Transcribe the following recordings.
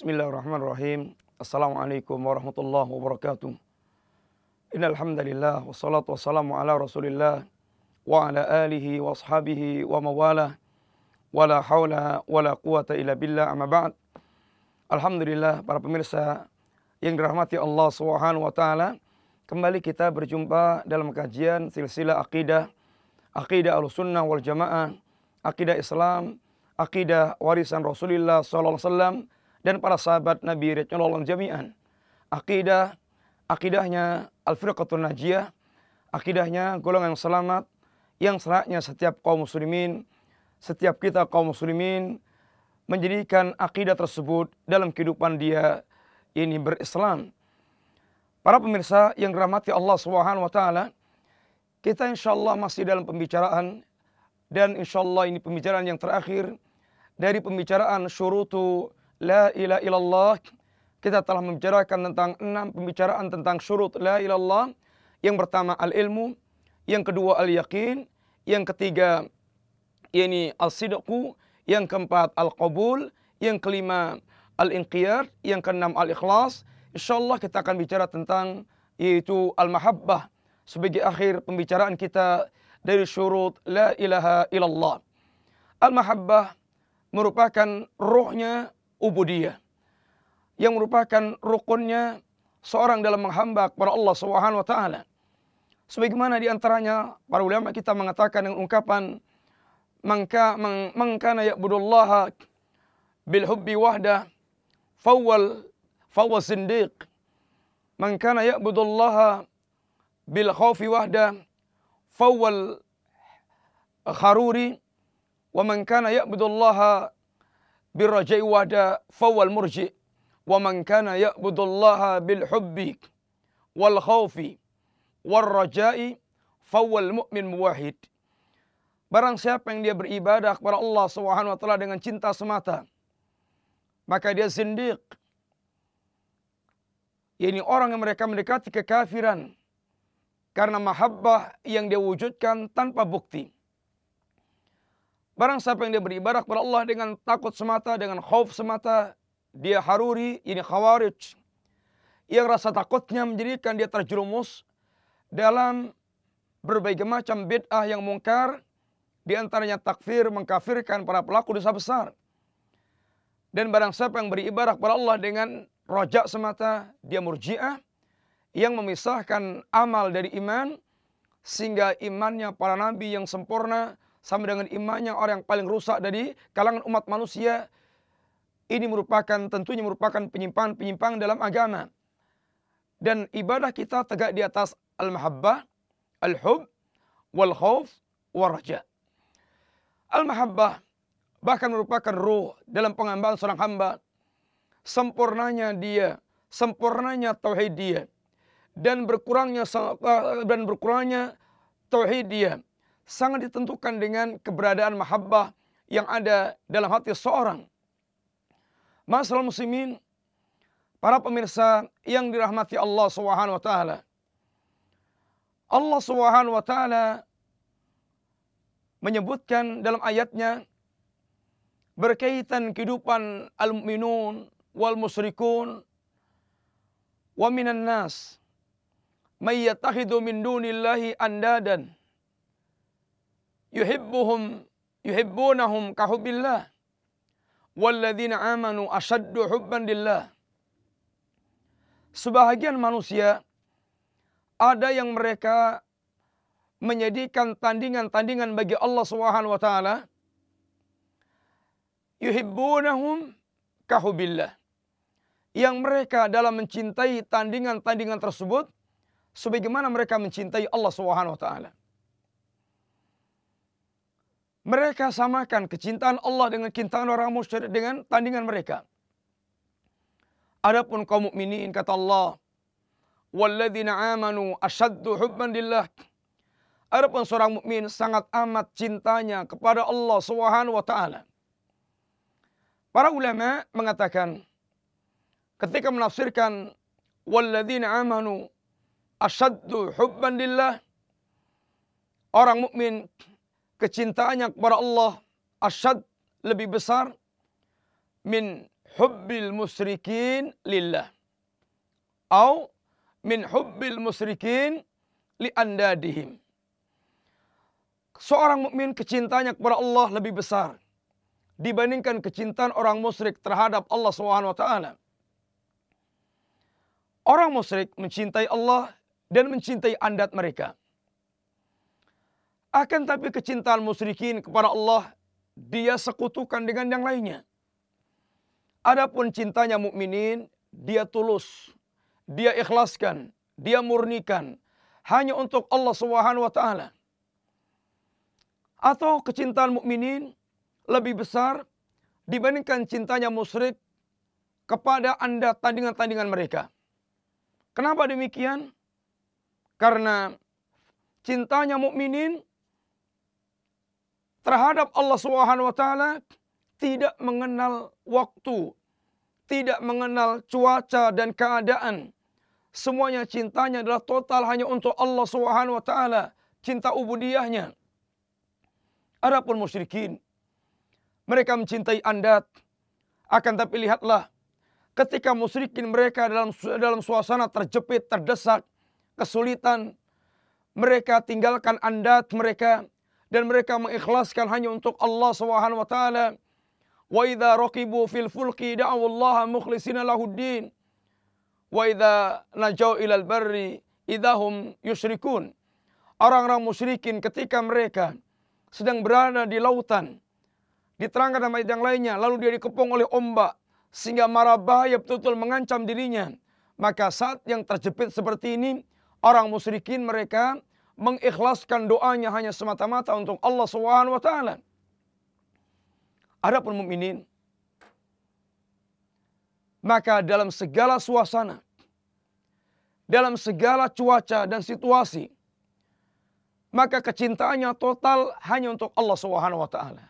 Bismillahirrahmanirrahim. Assalamualaikum warahmatullahi wabarakatuh. Innal hamdalillah wassalatu wassalamu ala Rasulillah wa ala alihi wa ashabihi wa mawala. Wala haula wala quwata illa billah amma ba'd. Alhamdulillah para pemirsa yang dirahmati Allah Subhanahu wa taala, kembali kita berjumpa dalam kajian silsilah akidah, akidah Ahlussunnah wal Jamaah, akidah Islam, akidah warisan Rasulullah sallallahu alaihi wasallam dan para sahabat Nabi Rasulullah jami'an. Akidah, akidahnya Al-Firqatul Najiyah, akidahnya golongan yang selamat, yang selayaknya setiap kaum muslimin, setiap kita kaum muslimin, menjadikan akidah tersebut dalam kehidupan dia ini berislam. Para pemirsa yang dirahmati Allah Subhanahu wa taala, kita insyaallah masih dalam pembicaraan dan insyaallah ini pembicaraan yang terakhir dari pembicaraan syurutu la ilaha illallah. Kita telah membicarakan tentang enam pembicaraan tentang syurut. La ilallah. Yang pertama al-ilmu, yang kedua al-yakin, yang ketiga yakni al-sidqu, yang keempat al-qabul, yang kelima al-inqiyad, yang keenam al-ikhlas. Insyaallah kita akan bicara tentang yaitu al-mahabbah. Sebagai akhir pembicaraan kita dari syurut la ilaha illallah. Al-mahabbah merupakan rohnya ubudiyah yang merupakan rukunnya seorang dalam menghamba kepada Allah Subhanahu wa taala. Sebagaimana di antaranya para ulama kita mengatakan dengan ungkapan mangka mangkana ya'budullaha bil hubbi wahda fawwal fawwa sindiq man kana ya'budullaha bil khawfi wahda fawwal kharuri wa man kana ya'budullaha birrajai wahda fawal murji. Wa man kana ya'budullaha bil hubbi wal khawfi wal rajai fawal mu'min muwahid Barang siapa yang dia beribadah kepada Allah Subhanahu wa taala dengan cinta semata maka dia zindiq. Ini orang yang mereka mendekati kekafiran karena mahabbah yang dia wujudkan tanpa bukti. Barang siapa yang dia beribadah kepada Allah dengan takut semata, dengan khauf semata, dia haruri, ini khawarij. Yang rasa takutnya menjadikan dia terjerumus dalam berbagai macam bid'ah yang mungkar, di antaranya takfir, mengkafirkan para pelaku dosa besar. Dan barang siapa yang beribadah kepada Allah dengan rojak semata, dia murjiah, yang memisahkan amal dari iman, sehingga imannya para nabi yang sempurna, sama dengan imannya orang yang paling rusak dari kalangan umat manusia. Ini merupakan tentunya merupakan penyimpangan-penyimpangan dalam agama. Dan ibadah kita tegak di atas al-mahabbah, al-hub, wal-khawf, wal-raja. Al-mahabbah bahkan merupakan ruh dalam pengambilan seorang hamba. Sempurnanya dia, sempurnanya tauhid dia dan berkurangnya dan berkurangnya tauhid dia sangat ditentukan dengan keberadaan mahabbah yang ada dalam hati seorang. Masalah muslimin, para pemirsa yang dirahmati Allah Subhanahu wa taala. Allah Subhanahu wa taala menyebutkan dalam ayatnya berkaitan kehidupan al-mu'minun wal musyrikun wa minan nas may yattakhidhu min dunillahi andadan yuhibbuhum yuhibbunahum kahubbillah walladzina amanu asyaddu hubban lillah. Sebahagian manusia ada yang mereka menjadikan tandingan-tandingan bagi Allah Subhanahu wa taala. Yuhibbunahum kahubillah yang mereka dalam mencintai tandingan-tandingan tersebut sebagaimana mereka mencintai Allah Subhanahu wa taala mereka samakan kecintaan Allah dengan kecintaan orang musyrik dengan tandingan mereka. Adapun kaum mukminin kata Allah, "Walladzina amanu asyaddu hubban lillah." Adapun seorang mukmin sangat amat cintanya kepada Allah Subhanahu wa taala. Para ulama mengatakan ketika menafsirkan walladzina amanu asyaddu hubban lillah orang mukmin kecintaannya kepada Allah asyad lebih besar min hubbil musyrikin lillah. Au min hubbil musyrikin li andadihim. Seorang mukmin kecintanya kepada Allah lebih besar dibandingkan kecintaan orang musyrik terhadap Allah Subhanahu wa taala. Orang musyrik mencintai Allah dan mencintai andat mereka. Akan tapi kecintaan musyrikin kepada Allah dia sekutukan dengan yang lainnya. Adapun cintanya mukminin, dia tulus, dia ikhlaskan, dia murnikan hanya untuk Allah Subhanahu wa taala. Atau kecintaan mukminin lebih besar dibandingkan cintanya musyrik kepada Anda tandingan-tandingan mereka. Kenapa demikian? Karena cintanya mukminin terhadap Allah Subhanahu wa taala tidak mengenal waktu, tidak mengenal cuaca dan keadaan. Semuanya cintanya adalah total hanya untuk Allah Subhanahu wa taala, cinta ubudiyahnya. Adapun musyrikin, mereka mencintai andat. Akan tapi lihatlah, ketika musyrikin mereka dalam dalam suasana terjepit, terdesak, kesulitan, mereka tinggalkan andat mereka dan mereka mengikhlaskan hanya untuk Allah Subhanahu wa taala Wa idza raqibu fil fulki da'u Allah mukhlishina lahuddin. Wa idza najau ilal barri idahum yusyrikun. Orang-orang musyrikin ketika mereka sedang berada di lautan. Diterangkan ayat yang lainnya. Lalu dia dikepung oleh ombak. Sehingga marah bahaya betul-betul mengancam dirinya. Maka saat yang terjepit seperti ini. Orang musyrikin mereka mengikhlaskan doanya hanya semata-mata untuk Allah Subhanahu wa taala. Adapun mukminin maka dalam segala suasana dalam segala cuaca dan situasi maka kecintaannya total hanya untuk Allah Subhanahu wa taala.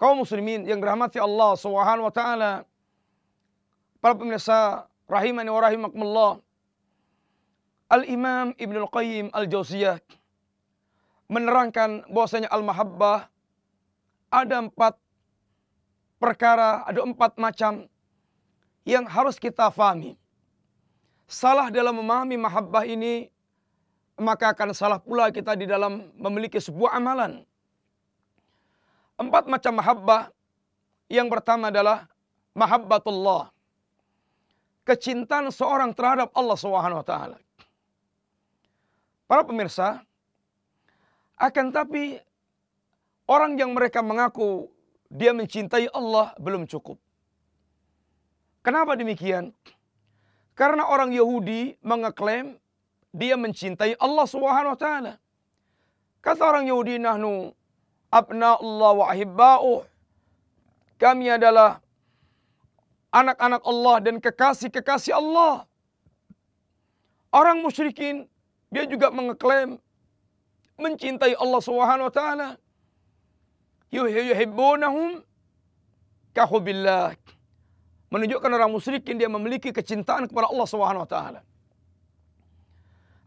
Kaum muslimin yang dirahmati Allah Subhanahu wa taala, para pemirsa rahimani wa rahimakumullah. Al-Imam Ibnu Al-Qayyim Al-Jauziyah menerangkan bahwasanya al-mahabbah ada empat perkara, ada empat macam yang harus kita fahami. Salah dalam memahami mahabbah ini, maka akan salah pula kita di dalam memiliki sebuah amalan. Empat macam mahabbah. Yang pertama adalah mahabbatullah. Kecintaan seorang terhadap Allah Subhanahu wa taala. Para pemirsa, akan tapi Orang yang mereka mengaku dia mencintai Allah belum cukup. Kenapa demikian? Karena orang Yahudi mengeklaim dia mencintai Allah Subhanahu wa taala. Kata orang Yahudi nahnu abna Allah wa ahibba'uh. Kami adalah anak-anak Allah dan kekasih-kekasih Allah. Orang musyrikin dia juga mengeklaim mencintai Allah Subhanahu wa taala yuhibbunahum kahubillah. Menunjukkan orang musyrikin dia memiliki kecintaan kepada Allah Subhanahu wa taala.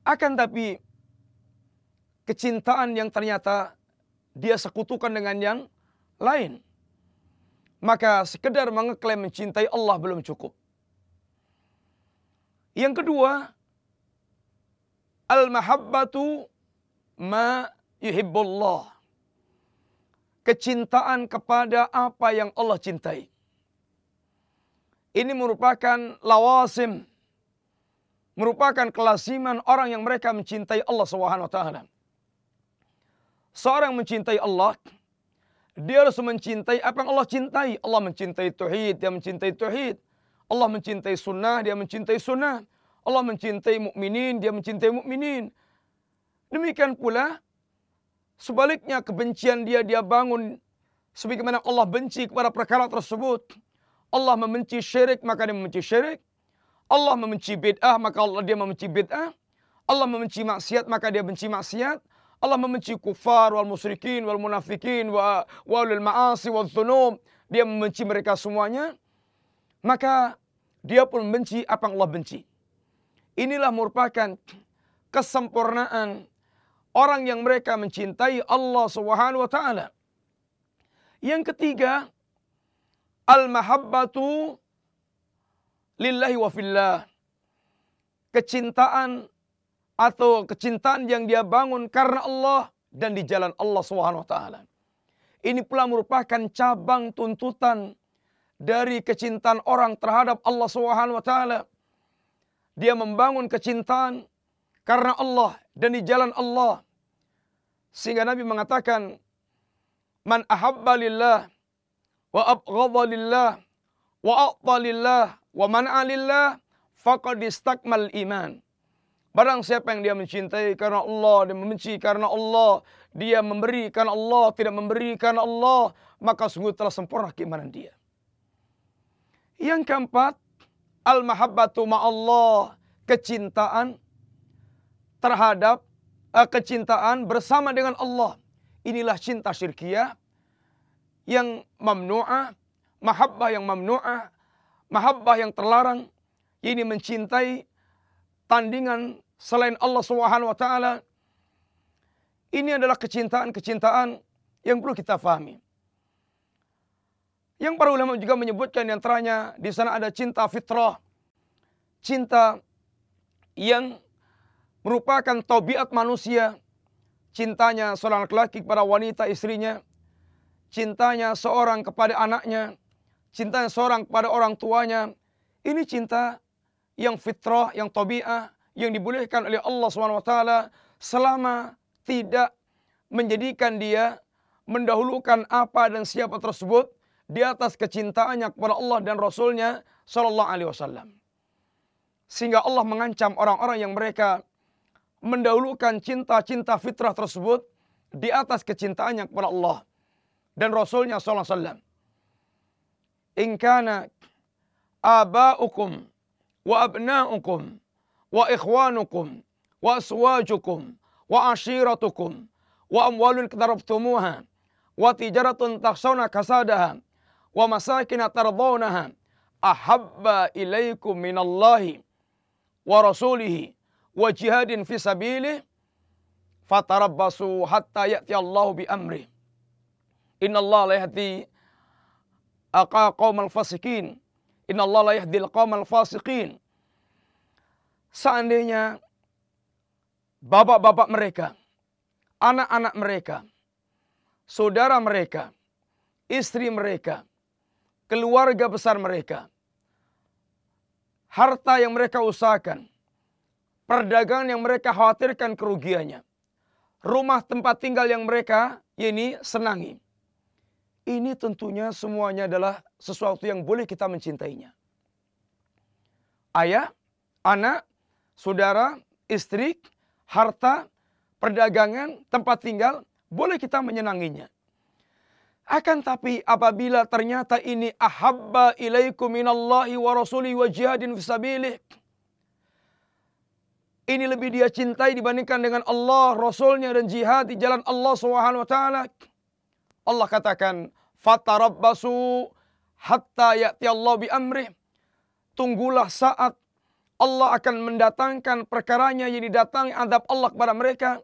Akan tapi kecintaan yang ternyata dia sekutukan dengan yang lain. Maka sekedar mengeklaim mencintai Allah belum cukup. Yang kedua, al-mahabbatu ma yuhibbullah kecintaan kepada apa yang Allah cintai. Ini merupakan lawasim, merupakan kelasiman orang yang mereka mencintai Allah Subhanahu wa taala. Seorang mencintai Allah, dia harus mencintai apa yang Allah cintai. Allah mencintai tauhid, dia mencintai tauhid. Allah mencintai sunnah, dia mencintai sunnah. Allah mencintai mukminin, dia mencintai mukminin. Demikian pula Sebaliknya kebencian dia dia bangun sebagaimana Allah benci kepada perkara tersebut. Allah membenci syirik maka dia membenci syirik. Allah membenci bid'ah maka Allah dia membenci bid'ah. Allah membenci maksiat maka dia benci maksiat. Allah membenci kufar wal musyrikin wal munafikin wa walil ma'asi wal dhunub. Dia membenci mereka semuanya. Maka dia pun membenci apa yang Allah benci. Inilah merupakan kesempurnaan orang yang mereka mencintai Allah Subhanahu wa taala. Yang ketiga, Al-mahabbatu lillahi wa fillah. Kecintaan atau kecintaan yang dia bangun karena Allah dan di jalan Allah Subhanahu wa taala. Ini pula merupakan cabang tuntutan dari kecintaan orang terhadap Allah Subhanahu wa taala. Dia membangun kecintaan karena Allah dan di jalan Allah. Sehingga Nabi mengatakan, "Man ahabba lillah wa abghadha lillah wa a'ta lillah wa man'a lillah faqad istakmal iman." Barang siapa yang dia mencintai karena Allah dan membenci karena Allah, dia memberi karena Allah, tidak memberi karena Allah, maka sungguh telah sempurna keimanan dia. Yang keempat, al-mahabbatu ma'allah, kecintaan terhadap uh, kecintaan bersama dengan Allah. Inilah cinta syirkiyah yang mamnu'ah, mahabbah yang mamnu'ah, mahabbah yang terlarang. Ini mencintai tandingan selain Allah Subhanahu wa taala. Ini adalah kecintaan-kecintaan yang perlu kita fahami. Yang para ulama juga menyebutkan di antaranya di sana ada cinta fitrah. Cinta yang merupakan tabiat manusia. Cintanya seorang laki-laki kepada wanita istrinya. Cintanya seorang kepada anaknya. Cintanya seorang kepada orang tuanya. Ini cinta yang fitrah, yang tabiat yang dibolehkan oleh Allah SWT selama tidak menjadikan dia mendahulukan apa dan siapa tersebut di atas kecintaannya kepada Allah dan Rasulnya Sallallahu Alaihi Wasallam. Sehingga Allah mengancam orang-orang yang mereka mendahulukan cinta-cinta fitrah tersebut di atas kecintaannya kepada Allah dan Rasulnya Sallallahu Alaihi Wasallam. In kana aba'ukum wa abna'ukum wa ikhwanukum wa aswajukum wa ashiratukum wa amwalun iqtarabtumuha wa tijaratun takhshawna kasadaha wa masakin tardawnaha ahabba ilaikum minallahi wa rasulihi wa jihadin fi sabilihi fatarabbasu hatta ya'ti Allahu bi amri. Inna Allah la yahdi aqa qaumal fasikin inna Allah la yahdi al qaumal fasiqin. Seandainya bapak-bapak mereka, anak-anak mereka, saudara mereka, istri mereka, keluarga besar mereka, harta yang mereka usahakan, perdagangan yang mereka khawatirkan kerugiannya, rumah tempat tinggal yang mereka ini senangi. Ini tentunya semuanya adalah sesuatu yang boleh kita mencintainya. Ayah, anak, saudara, istri, harta, perdagangan, tempat tinggal, boleh kita menyenanginya. Akan tapi apabila ternyata ini ahabba ilaikum minallahi wa rasuli wa jihadin fisabilih. Ini lebih dia cintai dibandingkan dengan Allah, Rasulnya dan jihad di jalan Allah Subhanahu wa taala. Allah katakan, "Fatarabbasu hatta ya'ti Allah bi amrih." Tunggulah saat Allah akan mendatangkan perkaranya yang didatangi adab Allah kepada mereka.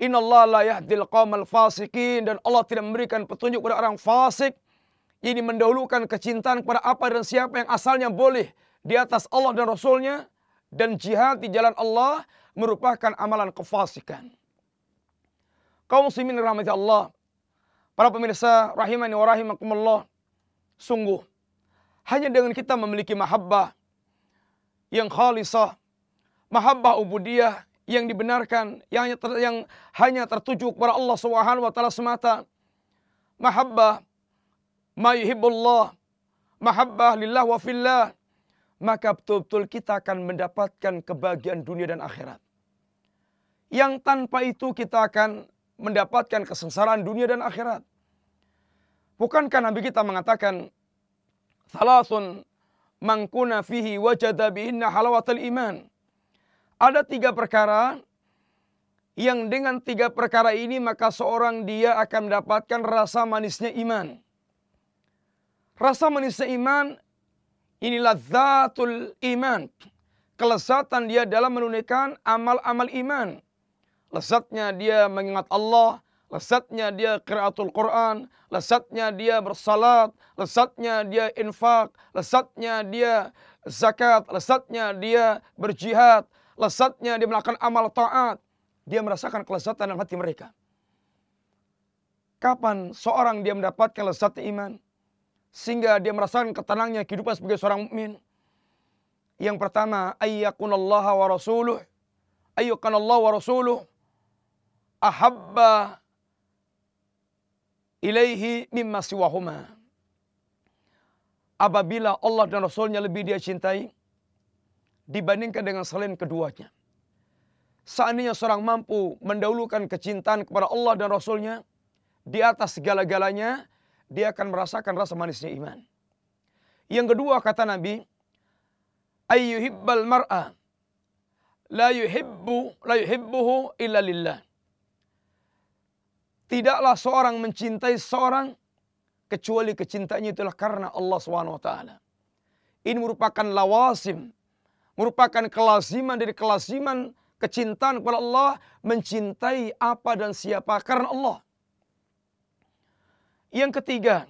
Inna Allah la yahdil qawmal fasikin. Dan Allah tidak memberikan petunjuk kepada orang fasik. Ini mendahulukan kecintaan kepada apa dan siapa yang asalnya boleh di atas Allah dan Rasulnya. Dan jihad di jalan Allah merupakan amalan kefasikan. Kaum muslimin rahmati Allah. Para pemirsa rahimani wa rahimakumullah. Sungguh. Hanya dengan kita memiliki mahabbah yang khalisah, mahabbah ubudiyah yang dibenarkan, yang hanya, ter, yang hanya tertuju kepada Allah Subhanahu wa taala semata. Mahabbah ma yuhibbullah, mahabbah lillah wa fillah, maka betul-betul kita akan mendapatkan kebahagiaan dunia dan akhirat. Yang tanpa itu kita akan mendapatkan kesengsaraan dunia dan akhirat. Bukankah Nabi kita mengatakan, Thalathun mangkuna fihi wajada bihinna halawatul iman. Ada tiga perkara yang dengan tiga perkara ini maka seorang dia akan mendapatkan rasa manisnya iman. Rasa manisnya iman inilah zatul iman. Kelezatan dia dalam menunaikan amal-amal iman. Lezatnya dia mengingat Allah, lesatnya dia qiraatul Quran, lesatnya dia bersalat, lesatnya dia infak, lesatnya dia zakat, lesatnya dia berjihad, lesatnya dia melakukan amal taat. Dia merasakan kelezatan dalam hati mereka. Kapan seorang dia mendapatkan lezat iman? Sehingga dia merasakan ketenangnya kehidupan sebagai seorang mukmin. Yang pertama, ayyakunallaha wa rasuluh. Ayyukanallah wa rasuluh. Ahabba ilaihi mimma siwahuma. Apabila Allah dan Rasulnya lebih dia cintai, dibandingkan dengan selain keduanya. Seandainya seorang mampu mendahulukan kecintaan kepada Allah dan Rasulnya, di atas segala-galanya, dia akan merasakan rasa manisnya iman. Yang kedua kata Nabi, ayyuhibbal mar'a la yuhibbu la yuhibbuhu illa lillah. Tidaklah seorang mencintai seorang kecuali kecintanya itulah karena Allah taala. Ini merupakan lawasim, merupakan kelaziman dari kelaziman kecintaan kepada Allah mencintai apa dan siapa karena Allah. Yang ketiga,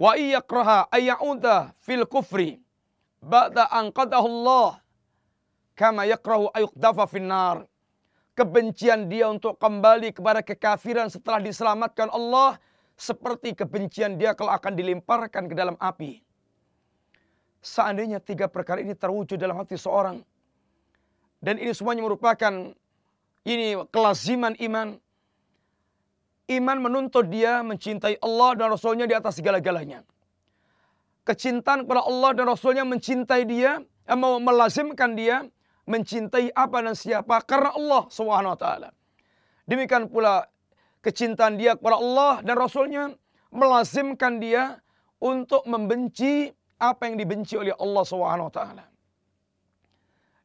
wa iyakraha ayyauda fil kufri ba'da an Allah kama yakrahu ayuqdafa finnar. Kebencian dia untuk kembali kepada kekafiran setelah diselamatkan Allah seperti kebencian dia kalau akan dilemparkan ke dalam api. Seandainya tiga perkara ini terwujud dalam hati seorang dan ini semuanya merupakan ini kelaziman iman Iman menuntut dia mencintai Allah dan Rasulnya di atas segala-galanya. Kecintaan kepada Allah dan Rasulnya mencintai dia, eh, mau melazimkan dia mencintai apa dan siapa karena Allah Subhanahu. Demikian pula kecintaan dia kepada Allah dan Rasulnya melazimkan dia untuk membenci apa yang dibenci oleh Allah Subhanahu wa taala.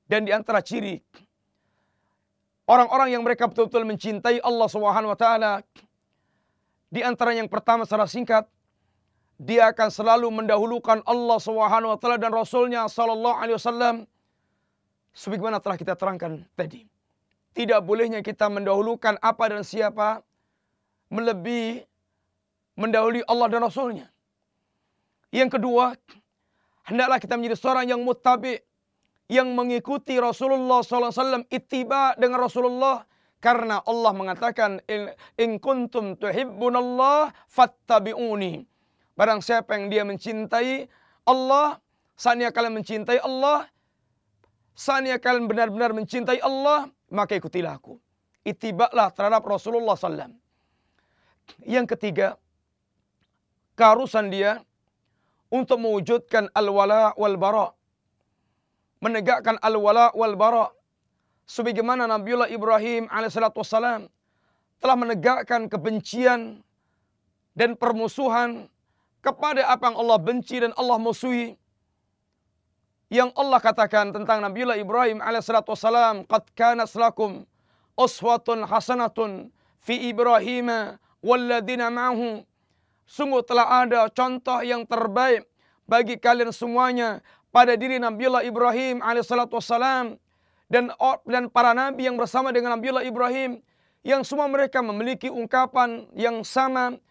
Dan di antara ciri orang-orang yang mereka betul-betul mencintai Allah Subhanahu wa taala di antara yang pertama secara singkat, dia akan selalu mendahulukan Allah Subhanahu wa taala dan Rasulnya sallallahu alaihi wasallam sebagaimana telah kita terangkan tadi. Tidak bolehnya kita mendahulukan apa dan siapa melebihi mendahului Allah dan Rasulnya. Yang kedua, hendaklah kita menjadi seorang yang muttabi, yang mengikuti Rasulullah SAW, ittiba dengan Rasulullah, karena Allah mengatakan in kuntum tuhibbunallah fattabi'uni. Barang siapa yang dia mencintai Allah, saatnya kalian mencintai Allah, saatnya kalian benar-benar mencintai Allah, maka ikutilah aku. Itibaklah terhadap Rasulullah SAW. Yang ketiga, keharusan dia untuk mewujudkan al-wala wal-bara. Menegakkan al-wala wal-bara sebagaimana Nabiullah Ibrahim alaihissalam telah menegakkan kebencian dan permusuhan kepada apa yang Allah benci dan Allah musuhi. Yang Allah katakan tentang Nabiullah Ibrahim alaihissalam, "Qad kana lakum uswatun hasanatun fi Ibrahim walladzina ma'ahu." Sungguh telah ada contoh yang terbaik bagi kalian semuanya pada diri Nabiullah Ibrahim alaihissalam dan dan para nabi yang bersama dengan Nabiullah Ibrahim yang semua mereka memiliki ungkapan yang sama.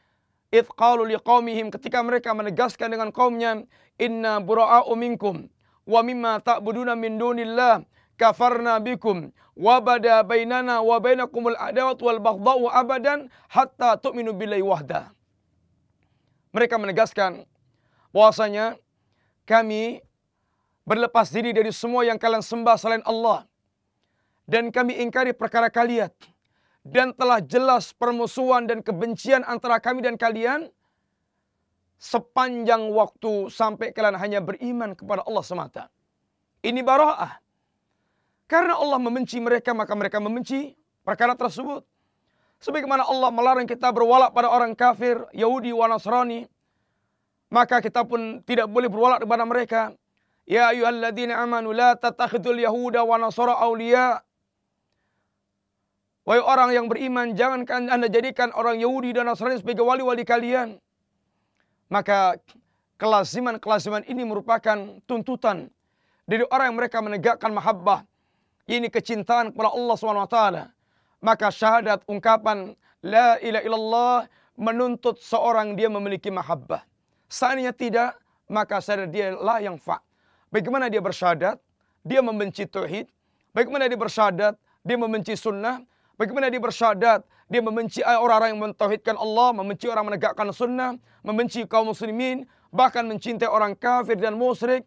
Idh qalu liqaumihim ketika mereka menegaskan dengan kaumnya inna bura'a'u minkum wa mimma ta'buduna min dunillah kafarna bikum wa bada bainana wa bainakumul adawat wal baghdha'u abadan hatta tu'minu billahi wahda mereka menegaskan bahwasanya kami berlepas diri dari semua yang kalian sembah selain Allah dan kami ingkari perkara kalian dan telah jelas permusuhan dan kebencian antara kami dan kalian sepanjang waktu sampai kalian hanya beriman kepada Allah semata. Ini bara'ah. Karena Allah membenci mereka maka mereka membenci perkara tersebut. Sebagaimana Allah melarang kita berwalak pada orang kafir, Yahudi wa Nasrani, maka kita pun tidak boleh berwalak kepada mereka. Ya ayyuhalladzina amanu la tattakhidul yahuda wa nasara awliya Wahai orang yang beriman, jangan anda jadikan orang Yahudi dan Nasrani sebagai wali-wali kalian. Maka kelaziman-kelaziman ini merupakan tuntutan dari orang yang mereka menegakkan mahabbah. Ini kecintaan kepada Allah SWT. Maka syahadat ungkapan la ilaha illallah menuntut seorang dia memiliki mahabbah. Seandainya tidak, maka syahadat dia la yang fa. Bagaimana dia bersyahadat? Dia membenci tauhid. Bagaimana dia bersyahadat? Dia membenci sunnah. Bagaimana dia bersyahadat? Dia membenci orang-orang yang mentauhidkan Allah, membenci orang menegakkan sunnah, membenci kaum muslimin, bahkan mencintai orang kafir dan musyrik.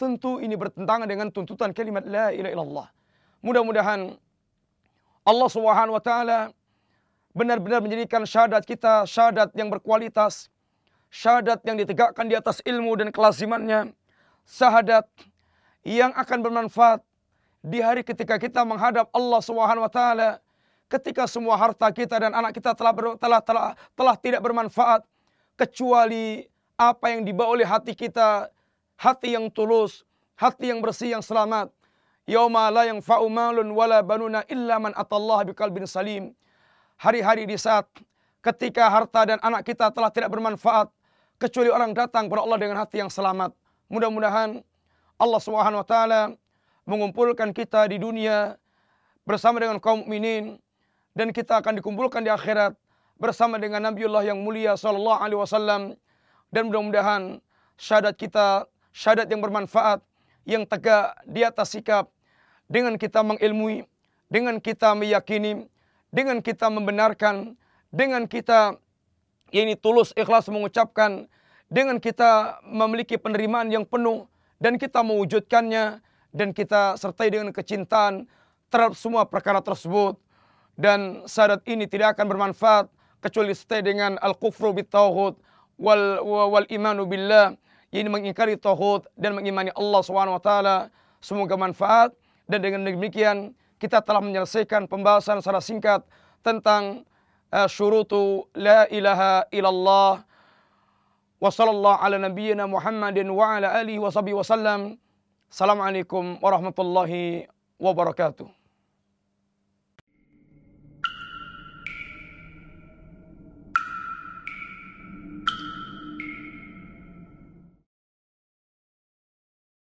Tentu ini bertentangan dengan tuntutan kalimat la ilaha illallah. Mudah-mudahan Allah Subhanahu wa taala benar-benar menjadikan syahadat kita syahadat yang berkualitas, syahadat yang ditegakkan di atas ilmu dan kelazimannya, syahadat yang akan bermanfaat di hari ketika kita menghadap Allah Subhanahu wa taala, ketika semua harta kita dan anak kita telah ber, telah, telah telah tidak bermanfaat kecuali apa yang dibawa oleh hati kita, hati yang tulus, hati yang bersih yang selamat. Yauma la yanfa'u malun wala banuna illa man atallaha biqalbin salim hari-hari di saat ketika harta dan anak kita telah tidak bermanfaat kecuali orang datang kepada Allah dengan hati yang selamat. Mudah-mudahan Allah Subhanahu wa taala mengumpulkan kita di dunia bersama dengan kaum mukminin dan kita akan dikumpulkan di akhirat bersama dengan Nabiullah yang mulia sallallahu alaihi wasallam dan mudah-mudahan syahadat kita syahadat yang bermanfaat yang tegak di atas sikap. Dengan kita mengilmui dengan kita meyakini dengan kita membenarkan, dengan kita ini tulus ikhlas mengucapkan, dengan kita memiliki penerimaan yang penuh dan kita mewujudkannya dan kita sertai dengan kecintaan terhadap semua perkara tersebut. Dan syahadat ini tidak akan bermanfaat kecuali sertai dengan al-kufru bitauhid wal wal imanu billah ini mengingkari tauhid dan mengimani Allah Subhanahu wa taala semoga manfaat dan dengan demikian kita telah menyelesaikan pembahasan secara singkat tentang uh, syurutu la ilaha illallah wa sallallahu ala nabiyyina Muhammadin wa ala alihi wa sahbihi wasallam. Assalamualaikum warahmatullahi wabarakatuh.